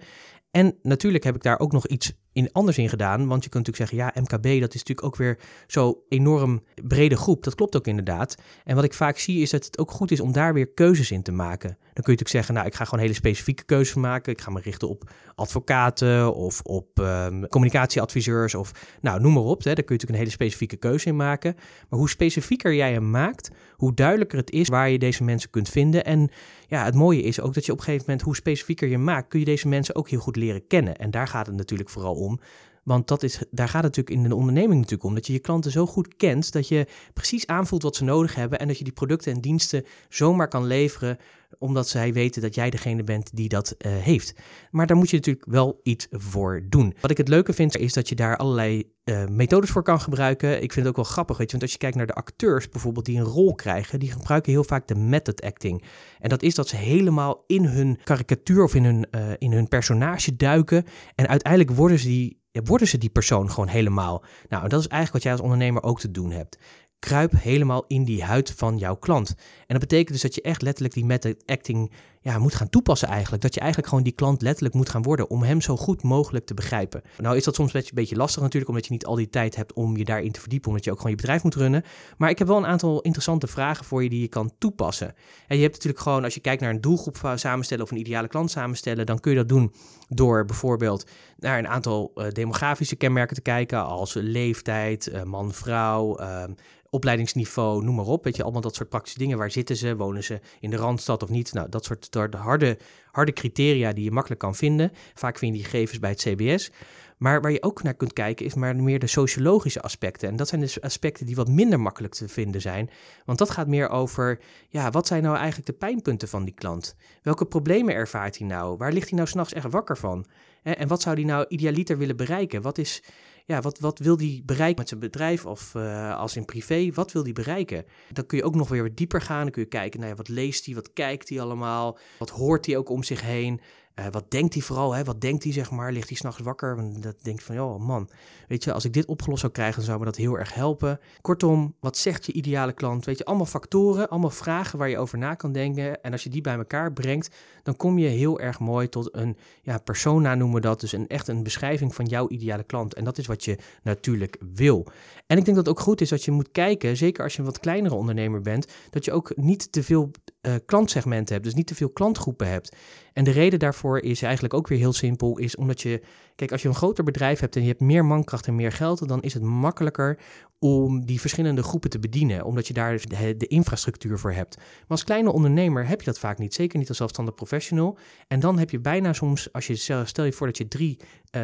En natuurlijk heb ik daar ook nog iets in anders in gedaan. Want je kunt natuurlijk zeggen, ja, MKB, dat is natuurlijk ook weer zo enorm brede groep. Dat klopt ook inderdaad. En wat ik vaak zie, is dat het ook goed is om daar weer keuzes in te maken. Dan kun je natuurlijk zeggen, nou, ik ga gewoon hele specifieke keuzes maken. Ik ga me richten op advocaten of op um, communicatieadviseurs of nou, noem maar op. Hè. Daar kun je natuurlijk een hele specifieke keuze in maken. Maar hoe specifieker jij hem maakt, hoe duidelijker het is waar je deze mensen kunt vinden. En ja, het mooie is ook dat je op een gegeven moment, hoe specifieker je maakt, kun je deze mensen ook heel goed leren kennen. En daar gaat het natuurlijk vooral om. Want dat is, daar gaat het natuurlijk in de onderneming natuurlijk om. Dat je je klanten zo goed kent dat je precies aanvoelt wat ze nodig hebben. En dat je die producten en diensten zomaar kan leveren. Omdat zij weten dat jij degene bent die dat uh, heeft. Maar daar moet je natuurlijk wel iets voor doen. Wat ik het leuke vind is dat je daar allerlei uh, methodes voor kan gebruiken. Ik vind het ook wel grappig. Weet je, want als je kijkt naar de acteurs bijvoorbeeld die een rol krijgen. Die gebruiken heel vaak de method acting. En dat is dat ze helemaal in hun karikatuur of in hun, uh, in hun personage duiken. En uiteindelijk worden ze die worden ze die persoon gewoon helemaal. Nou, dat is eigenlijk wat jij als ondernemer ook te doen hebt. Kruip helemaal in die huid van jouw klant. En dat betekent dus dat je echt letterlijk die method acting ja, moet gaan toepassen eigenlijk. Dat je eigenlijk gewoon die klant letterlijk moet gaan worden om hem zo goed mogelijk te begrijpen. Nou is dat soms een beetje lastig natuurlijk, omdat je niet al die tijd hebt om je daarin te verdiepen, omdat je ook gewoon je bedrijf moet runnen. Maar ik heb wel een aantal interessante vragen voor je die je kan toepassen. En je hebt natuurlijk gewoon, als je kijkt naar een doelgroep samenstellen of een ideale klant samenstellen, dan kun je dat doen door bijvoorbeeld naar een aantal uh, demografische kenmerken te kijken, als leeftijd, uh, man, vrouw, uh, opleidingsniveau, noem maar op. Weet je, allemaal dat soort praktische dingen. Waar zitten ze? Wonen ze in de Randstad of niet? Nou, dat soort de harde, harde criteria die je makkelijk kan vinden. Vaak vind je die gegevens bij het CBS. Maar waar je ook naar kunt kijken is maar meer de sociologische aspecten. En dat zijn dus aspecten die wat minder makkelijk te vinden zijn. Want dat gaat meer over, ja, wat zijn nou eigenlijk de pijnpunten van die klant? Welke problemen ervaart hij nou? Waar ligt hij nou s'nachts echt wakker van? En wat zou hij nou idealiter willen bereiken? Wat is ja, wat, wat wil die bereiken met zijn bedrijf of uh, als in privé? Wat wil die bereiken? Dan kun je ook nog weer wat dieper gaan. Dan kun je kijken nou ja, wat leest hij, wat kijkt hij allemaal, wat hoort hij ook om zich heen. Uh, wat denkt hij vooral? Hè? Wat denkt hij, zeg maar? Ligt hij s'nachts wakker? Dat denk van, oh man, weet je, als ik dit opgelost zou krijgen, zou me dat heel erg helpen. Kortom, wat zegt je ideale klant? Weet je, allemaal factoren, allemaal vragen waar je over na kan denken. En als je die bij elkaar brengt, dan kom je heel erg mooi tot een ja, persona, noemen we dat. Dus een, echt een beschrijving van jouw ideale klant. En dat is wat je natuurlijk wil. En ik denk dat het ook goed is dat je moet kijken, zeker als je een wat kleinere ondernemer bent, dat je ook niet te veel uh, klantsegmenten hebt, dus niet te veel klantgroepen hebt. En de reden daarvoor is eigenlijk ook weer heel simpel, is omdat je, kijk, als je een groter bedrijf hebt en je hebt meer mankracht en meer geld, dan is het makkelijker om die verschillende groepen te bedienen, omdat je daar de, de, infrastructuur voor hebt. Maar als kleine ondernemer heb je dat vaak niet, zeker niet als zelfstandig professional. En dan heb je bijna soms, als je stel je voor dat je drie uh,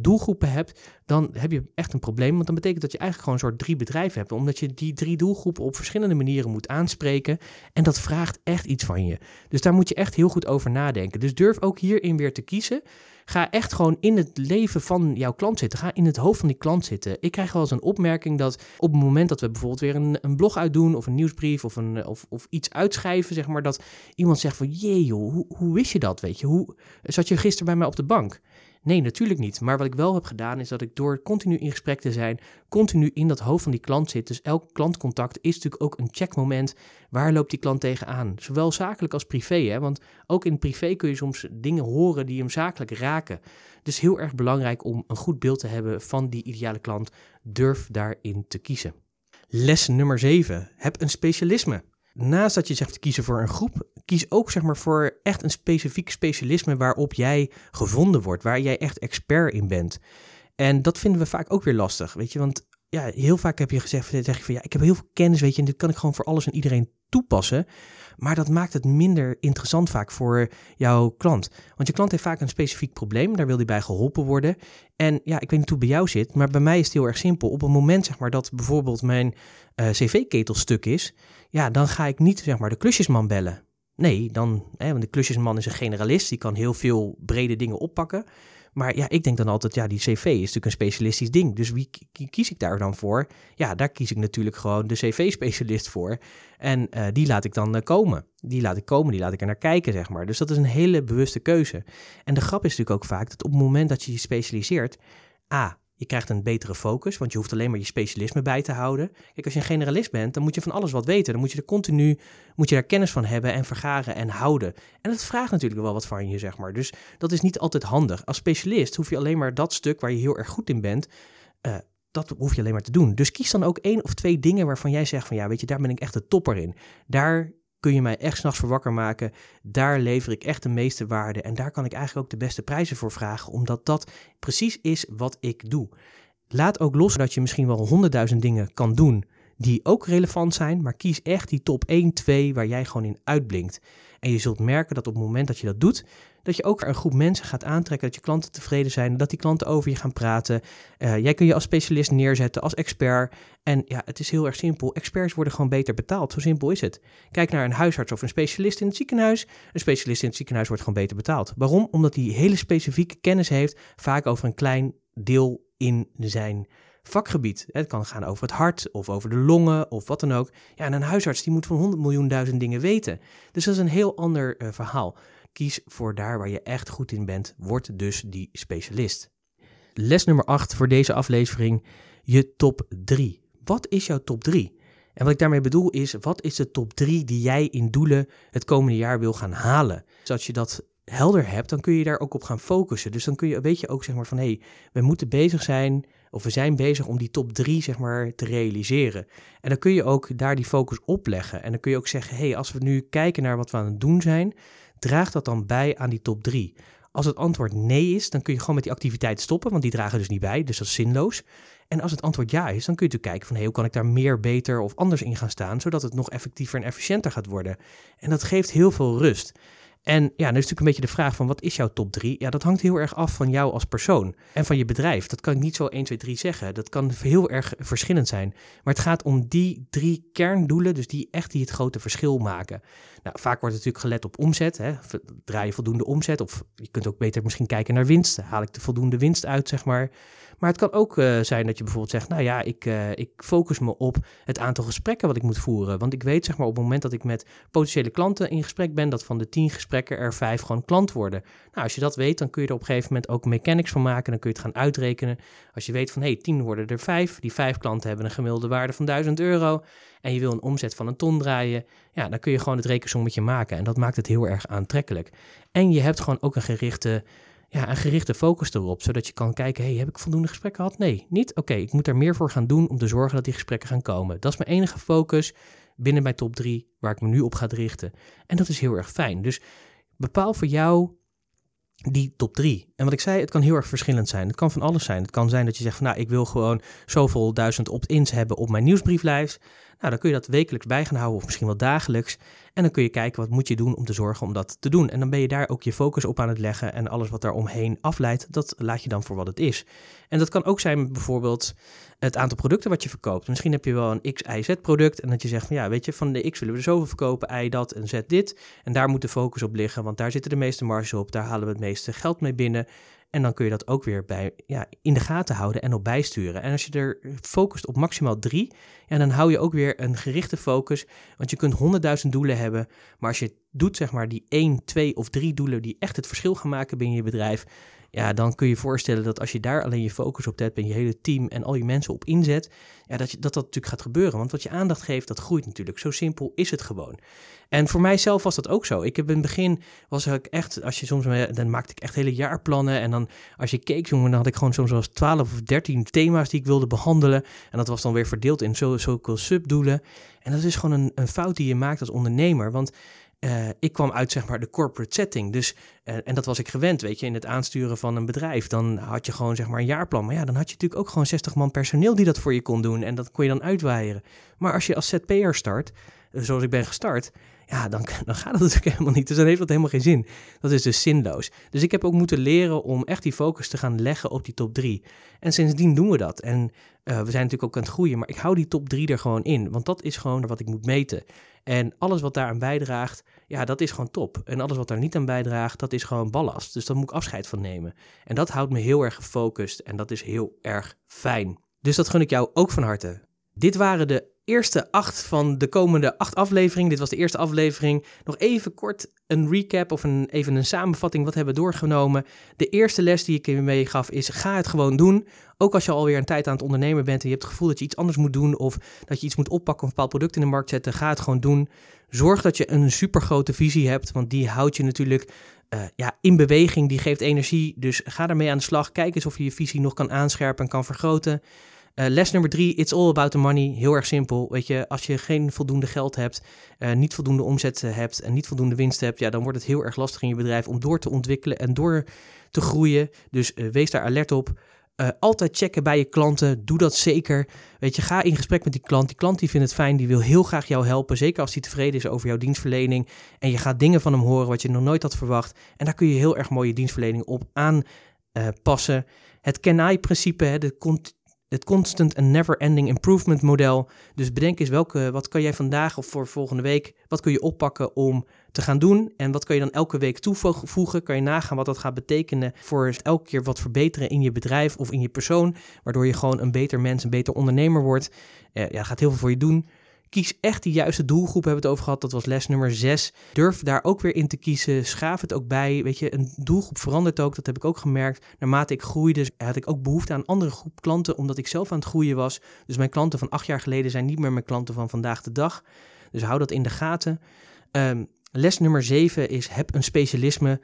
doelgroepen hebt, dan heb je echt een probleem, want dan betekent dat je eigenlijk gewoon een soort drie bedrijven hebt, omdat je die drie doelgroepen op verschillende manieren moet aanspreken en dat vraagt echt iets van je. Dus daar moet je echt heel goed over nadenken. Dus durf ook hierin weer te kiezen. Ga echt gewoon in het leven van jouw klant zitten. Ga in het hoofd van die klant zitten. Ik krijg wel eens een opmerking dat op het moment dat we bijvoorbeeld weer een, een blog uitdoen of een nieuwsbrief of, een, of, of iets uitschrijven, zeg maar, dat iemand zegt van jee joh, hoe, hoe wist je dat, weet je? Hoe zat je gisteren bij mij op de bank? Nee, natuurlijk niet. Maar wat ik wel heb gedaan is dat ik door continu in gesprek te zijn, continu in dat hoofd van die klant zit. Dus elk klantcontact is natuurlijk ook een checkmoment. Waar loopt die klant tegenaan? Zowel zakelijk als privé. Hè? Want ook in privé kun je soms dingen horen die hem zakelijk raken. Dus heel erg belangrijk om een goed beeld te hebben van die ideale klant. Durf daarin te kiezen. Les nummer 7. Heb een specialisme naast dat je zegt kiezen voor een groep, kies ook zeg maar voor echt een specifiek specialisme waarop jij gevonden wordt, waar jij echt expert in bent. En dat vinden we vaak ook weer lastig, weet je, want ja, heel vaak heb je gezegd, zeg je van ja, ik heb heel veel kennis, weet je, en dit kan ik gewoon voor alles en iedereen toepassen. Maar dat maakt het minder interessant vaak voor jouw klant. Want je klant heeft vaak een specifiek probleem, daar wil hij bij geholpen worden. En ja, ik weet niet hoe het bij jou zit, maar bij mij is het heel erg simpel. Op het moment zeg maar dat bijvoorbeeld mijn uh, cv-ketel stuk is, ja, dan ga ik niet zeg maar de klusjesman bellen. Nee, dan, hè, want de klusjesman is een generalist, die kan heel veel brede dingen oppakken. Maar ja, ik denk dan altijd, ja, die cv is natuurlijk een specialistisch ding. Dus wie kies ik daar dan voor? Ja, daar kies ik natuurlijk gewoon de cv-specialist voor. En uh, die laat ik dan uh, komen. Die laat ik komen, die laat ik er naar kijken, zeg maar. Dus dat is een hele bewuste keuze. En de grap is natuurlijk ook vaak dat op het moment dat je je specialiseert... A, je krijgt een betere focus, want je hoeft alleen maar je specialisme bij te houden. Kijk, als je een generalist bent, dan moet je van alles wat weten. Dan moet je er continu moet je daar kennis van hebben en vergaren en houden. En dat vraagt natuurlijk wel wat van je, zeg maar. Dus dat is niet altijd handig. Als specialist hoef je alleen maar dat stuk waar je heel erg goed in bent, uh, dat hoef je alleen maar te doen. Dus kies dan ook één of twee dingen waarvan jij zegt van ja, weet je, daar ben ik echt de topper in. Daar kun je mij echt s'nachts voor wakker maken. Daar lever ik echt de meeste waarde. En daar kan ik eigenlijk ook de beste prijzen voor vragen, omdat dat precies is wat ik doe. Laat ook los dat je misschien wel honderdduizend dingen kan doen die ook relevant zijn, maar kies echt die top 1, 2 waar jij gewoon in uitblinkt. En je zult merken dat op het moment dat je dat doet, dat je ook een groep mensen gaat aantrekken, dat je klanten tevreden zijn, dat die klanten over je gaan praten. Uh, jij kun je als specialist neerzetten, als expert. En ja, het is heel erg simpel. Experts worden gewoon beter betaald. Zo simpel is het. Kijk naar een huisarts of een specialist in het ziekenhuis. Een specialist in het ziekenhuis wordt gewoon beter betaald. Waarom? Omdat hij hele specifieke kennis heeft, vaak over een klein deel in zijn vakgebied. Het kan gaan over het hart of over de longen of wat dan ook. Ja, en een huisarts die moet van 100 miljoen duizend dingen weten. Dus dat is een heel ander uh, verhaal. Kies voor daar waar je echt goed in bent. Word dus die specialist. Les nummer 8 voor deze aflevering: je top 3. Wat is jouw top 3? En wat ik daarmee bedoel is, wat is de top 3 die jij in doelen het komende jaar wil gaan halen? Dus als je dat helder hebt, dan kun je daar ook op gaan focussen. Dus dan kun je, weet je ook zeg maar van, hé, hey, we moeten bezig zijn, of we zijn bezig om die top 3 zeg maar te realiseren. En dan kun je ook daar die focus op leggen. En dan kun je ook zeggen, hé, hey, als we nu kijken naar wat we aan het doen zijn, draagt dat dan bij aan die top 3? Als het antwoord nee is, dan kun je gewoon met die activiteit stoppen, want die dragen dus niet bij, dus dat is zinloos. En als het antwoord ja is, dan kun je natuurlijk kijken van hey, hoe kan ik daar meer, beter of anders in gaan staan, zodat het nog effectiever en efficiënter gaat worden. En dat geeft heel veel rust. En ja, dan is natuurlijk een beetje de vraag van wat is jouw top 3? Ja, dat hangt heel erg af van jou als persoon en van je bedrijf. Dat kan ik niet zo 1, 2, 3 zeggen. Dat kan heel erg verschillend zijn. Maar het gaat om die drie kerndoelen, dus die echt die het grote verschil maken. Nou, vaak wordt natuurlijk gelet op omzet. Hè? Draai je voldoende omzet? Of je kunt ook beter misschien kijken naar winst. Haal ik de voldoende winst uit, zeg maar. Maar het kan ook uh, zijn dat je bijvoorbeeld zegt, nou ja, ik, uh, ik focus me op het aantal gesprekken wat ik moet voeren. Want ik weet zeg maar op het moment dat ik met potentiële klanten in gesprek ben, dat van de tien gesprekken er vijf gewoon klant worden. Nou, als je dat weet, dan kun je er op een gegeven moment ook mechanics van maken. Dan kun je het gaan uitrekenen. Als je weet van, hé, hey, tien worden er vijf. Die vijf klanten hebben een gemiddelde waarde van 1000 euro. En je wil een omzet van een ton draaien. Ja, dan kun je gewoon het rekensommetje maken. En dat maakt het heel erg aantrekkelijk. En je hebt gewoon ook een gerichte ja, een gerichte focus erop, zodat je kan kijken, hey, heb ik voldoende gesprekken gehad? Nee, niet? Oké, ik moet er meer voor gaan doen om te zorgen dat die gesprekken gaan komen. Dat is mijn enige focus binnen mijn top 3 waar ik me nu op ga richten. En dat is heel erg fijn. Dus bepaal voor jou die top 3. En wat ik zei, het kan heel erg verschillend zijn. Het kan van alles zijn. Het kan zijn dat je zegt van nou, ik wil gewoon zoveel duizend opt-ins hebben op mijn nieuwsbrieflijst. Nou, dan kun je dat wekelijks bij gaan houden of misschien wel dagelijks. En dan kun je kijken wat moet je doen om te zorgen om dat te doen. En dan ben je daar ook je focus op aan het leggen en alles wat daar omheen afleidt, dat laat je dan voor wat het is. En dat kan ook zijn bijvoorbeeld het aantal producten wat je verkoopt. Misschien heb je wel een X, Y, Z product en dat je zegt van ja, weet je, van de X willen we er zoveel verkopen, Y dat en Z dit. En daar moet de focus op liggen, want daar zitten de meeste marges op, daar halen we het meeste geld mee binnen. En dan kun je dat ook weer bij, ja, in de gaten houden en op bijsturen. En als je er focust op maximaal drie, ja, dan hou je ook weer een gerichte focus. Want je kunt honderdduizend doelen hebben. Maar als je doet, zeg maar, die één, twee of drie doelen die echt het verschil gaan maken binnen je bedrijf, ja, dan kun je voorstellen dat als je daar alleen je focus op hebt en je hele team en al je mensen op inzet, ja, dat, je, dat dat natuurlijk gaat gebeuren. Want wat je aandacht geeft, dat groeit natuurlijk. Zo simpel is het gewoon. En voor mijzelf was dat ook zo. Ik heb in het begin, was ik echt, als je soms, dan maakte ik echt hele jaarplannen. En dan, als je keek, jongen, dan had ik gewoon soms wel 12 of 13 thema's die ik wilde behandelen. En dat was dan weer verdeeld in zulke subdoelen. En dat is gewoon een, een fout die je maakt als ondernemer. Want uh, ik kwam uit zeg maar de corporate setting. Dus, uh, en dat was ik gewend, weet je, in het aansturen van een bedrijf. Dan had je gewoon zeg maar een jaarplan. Maar ja, dan had je natuurlijk ook gewoon 60 man personeel die dat voor je kon doen. En dat kon je dan uitwaaieren. Maar als je als ZP'er start, zoals ik ben gestart, ja, dan, dan gaat het natuurlijk helemaal niet. Dus dan heeft dat helemaal geen zin. Dat is dus zinloos. Dus ik heb ook moeten leren om echt die focus te gaan leggen op die top 3. En sindsdien doen we dat. En uh, we zijn natuurlijk ook aan het groeien, maar ik hou die top 3 er gewoon in. Want dat is gewoon wat ik moet meten. En alles wat daaraan bijdraagt, ja, dat is gewoon top. En alles wat daar niet aan bijdraagt, dat is gewoon ballast. Dus daar moet ik afscheid van nemen. En dat houdt me heel erg gefocust en dat is heel erg fijn. Dus dat gun ik jou ook van harte. Dit waren de eerste acht van de komende acht afleveringen. Dit was de eerste aflevering. Nog even kort een recap of een, even een samenvatting. Wat hebben we doorgenomen? De eerste les die ik je meegaf is: ga het gewoon doen. Ook als je alweer een tijd aan het ondernemen bent en je hebt het gevoel dat je iets anders moet doen of dat je iets moet oppakken of een bepaald product in de markt zetten, ga het gewoon doen. Zorg dat je een supergrote visie hebt, want die houdt je natuurlijk uh, ja, in beweging, die geeft energie. Dus ga daarmee aan de slag. Kijk eens of je je visie nog kan aanscherpen en kan vergroten. Uh, les nummer drie, it's all about the money. Heel erg simpel. Weet je, als je geen voldoende geld hebt, uh, niet voldoende omzet hebt en niet voldoende winst hebt, ja, dan wordt het heel erg lastig in je bedrijf om door te ontwikkelen en door te groeien. Dus wees daar alert op. altijd checken bij je klanten. Doe dat zeker. Weet je, ga in gesprek met die klant. Die klant die vindt het fijn, die wil heel graag jou helpen. Zeker als hij tevreden is over jouw dienstverlening. En je gaat dingen van hem horen wat je nog nooit had verwacht. En daar kun je heel erg mooie dienstverlening op aanpassen. het KENAI-principe, de het constant and never ending improvement model. Dus bedenk eens welke, wat kan jij vandaag of voor volgende week, wat kun je oppakken om te gaan doen en wat kan je dan elke week toevoegen? Kan je nagaan wat dat gaat betekenen voor elke keer wat verbeteren in je bedrijf of in je persoon, waardoor je gewoon een beter mens, een beter ondernemer wordt. Uh, ja, gaat heel veel voor je doen. Kies echt de juiste doelgroep, hebben we het over gehad. Dat was les nummer 6. Durf daar ook weer in te kiezen. Schaaf het ook bij. Weet je, een doelgroep verandert ook. Dat heb ik ook gemerkt. Naarmate ik groeide, had ik ook behoefte aan andere groep klanten, omdat ik zelf aan het groeien was. Dus mijn klanten van acht jaar geleden zijn niet meer mijn klanten van vandaag de dag. Dus hou dat in de gaten. Um, les nummer 7 is: heb een specialisme.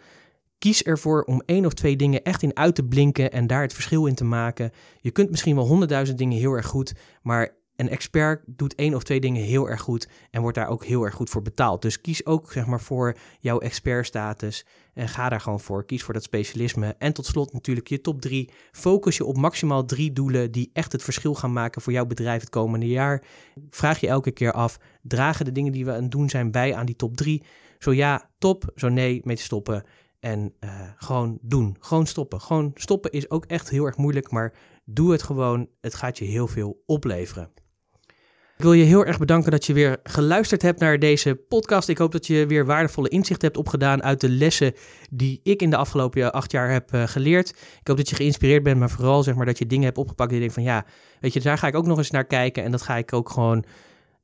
Kies ervoor om één of twee dingen echt in uit te blinken en daar het verschil in te maken. Je kunt misschien wel honderdduizend dingen heel erg goed, maar een expert doet één of twee dingen heel erg goed en wordt daar ook heel erg goed voor betaald. Dus kies ook zeg maar voor jouw expertstatus en ga daar gewoon voor. Kies voor dat specialisme. En tot slot natuurlijk je top drie. Focus je op maximaal drie doelen die echt het verschil gaan maken voor jouw bedrijf het komende jaar. Vraag je elke keer af, dragen de dingen die we aan het doen zijn bij aan die top drie? Zo ja, top. Zo nee, mee te stoppen. En uh, gewoon doen. Gewoon stoppen. Gewoon stoppen is ook echt heel erg moeilijk, maar doe het gewoon. Het gaat je heel veel opleveren. Ik wil je heel erg bedanken dat je weer geluisterd hebt naar deze podcast. Ik hoop dat je weer waardevolle inzichten hebt opgedaan uit de lessen die ik in de afgelopen acht jaar heb uh, geleerd. Ik hoop dat je geïnspireerd bent, maar vooral zeg maar dat je dingen hebt opgepakt die je denkt van ja, weet je, daar ga ik ook nog eens naar kijken en dat ga ik ook gewoon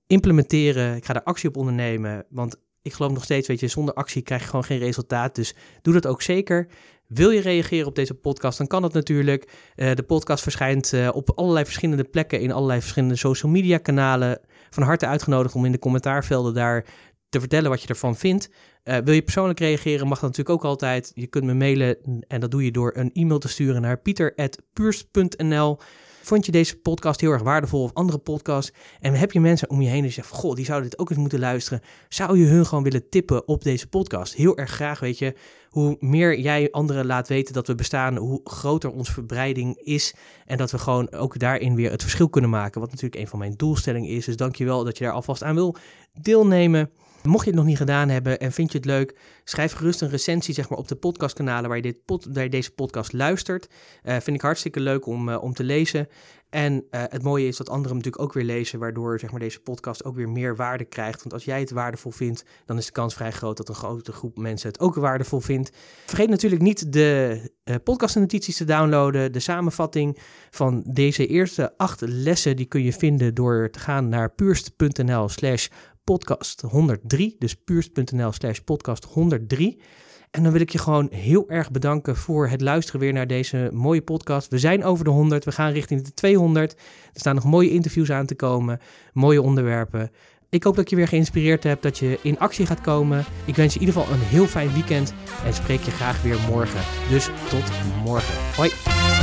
implementeren. Ik ga daar actie op ondernemen, want ik geloof nog steeds, weet je, zonder actie krijg je gewoon geen resultaat. Dus doe dat ook zeker. Wil je reageren op deze podcast, dan kan dat natuurlijk. Uh, de podcast verschijnt uh, op allerlei verschillende plekken in allerlei verschillende social media kanalen. Van harte uitgenodigd om in de commentaarvelden daar te vertellen wat je ervan vindt. Uh, wil je persoonlijk reageren, mag dat natuurlijk ook altijd. Je kunt me mailen en dat doe je door een e-mail te sturen naar pieter.puurst.nl. Vond je deze podcast heel erg waardevol of andere podcasts? En heb je mensen om je heen die zeggen: Goh, die zouden dit ook eens moeten luisteren? Zou je hun gewoon willen tippen op deze podcast? Heel erg graag, weet je. Hoe meer jij anderen laat weten dat we bestaan, hoe groter onze verbreiding is. En dat we gewoon ook daarin weer het verschil kunnen maken. Wat natuurlijk een van mijn doelstellingen is. Dus dankjewel dat je daar alvast aan wil deelnemen. Mocht je het nog niet gedaan hebben en vind je het leuk, schrijf gerust een recensie zeg maar, op de podcastkanalen waar je, dit deze podcast luistert. Uh, vind ik hartstikke leuk om, uh, om te lezen. En uh, het mooie is dat anderen natuurlijk ook weer lezen, waardoor zeg maar, deze podcast ook weer meer waarde krijgt. Want als jij het waardevol vindt, dan is de kans vrij groot dat een grote groep mensen het ook waardevol vindt. Vergeet natuurlijk niet de uh, podcastnotities te downloaden. De samenvatting van deze eerste acht lessen, die kun je vinden door te gaan naar puurst.nl slash podcast 103. Dus puurst.nl slash podcast 103. En dan wil ik je gewoon heel erg bedanken voor het luisteren weer naar deze mooie podcast. We zijn over de 100, we gaan richting de 200. Er staan nog mooie interviews aan te komen, mooie onderwerpen. Ik hoop dat je weer geïnspireerd hebt, dat je in actie gaat komen. Ik wens je in ieder geval een heel fijn weekend en spreek je graag weer morgen. Dus tot morgen. Hoi!